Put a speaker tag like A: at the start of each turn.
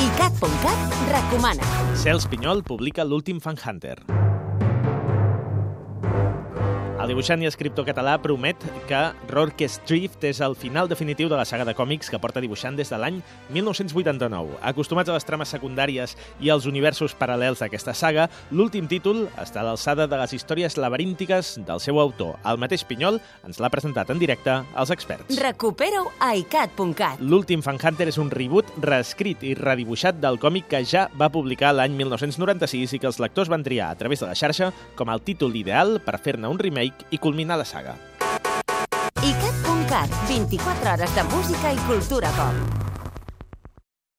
A: ICAT.cat recomana.
B: Cels Pinyol publica l'últim Fan Hunter. El dibuixant i escriptor català promet que Rorke's Drift és el final definitiu de la saga de còmics que porta dibuixant des de l'any 1989. Acostumats a les trames secundàries i als universos paral·lels d'aquesta saga, l'últim títol està a l'alçada de les històries laberíntiques del seu autor. El mateix Pinyol ens l'ha presentat en directe als experts.
A: Recupera-ho a ICAT.cat.
B: L'últim Fan Hunter és un reboot reescrit i redibuixat del còmic que ja va publicar l'any 1996 i que els lectors van triar a través de la xarxa com el títol ideal per fer-ne un remake i culminar la saga.
A: ICAT.cat, 24 hores de música i cultura pop.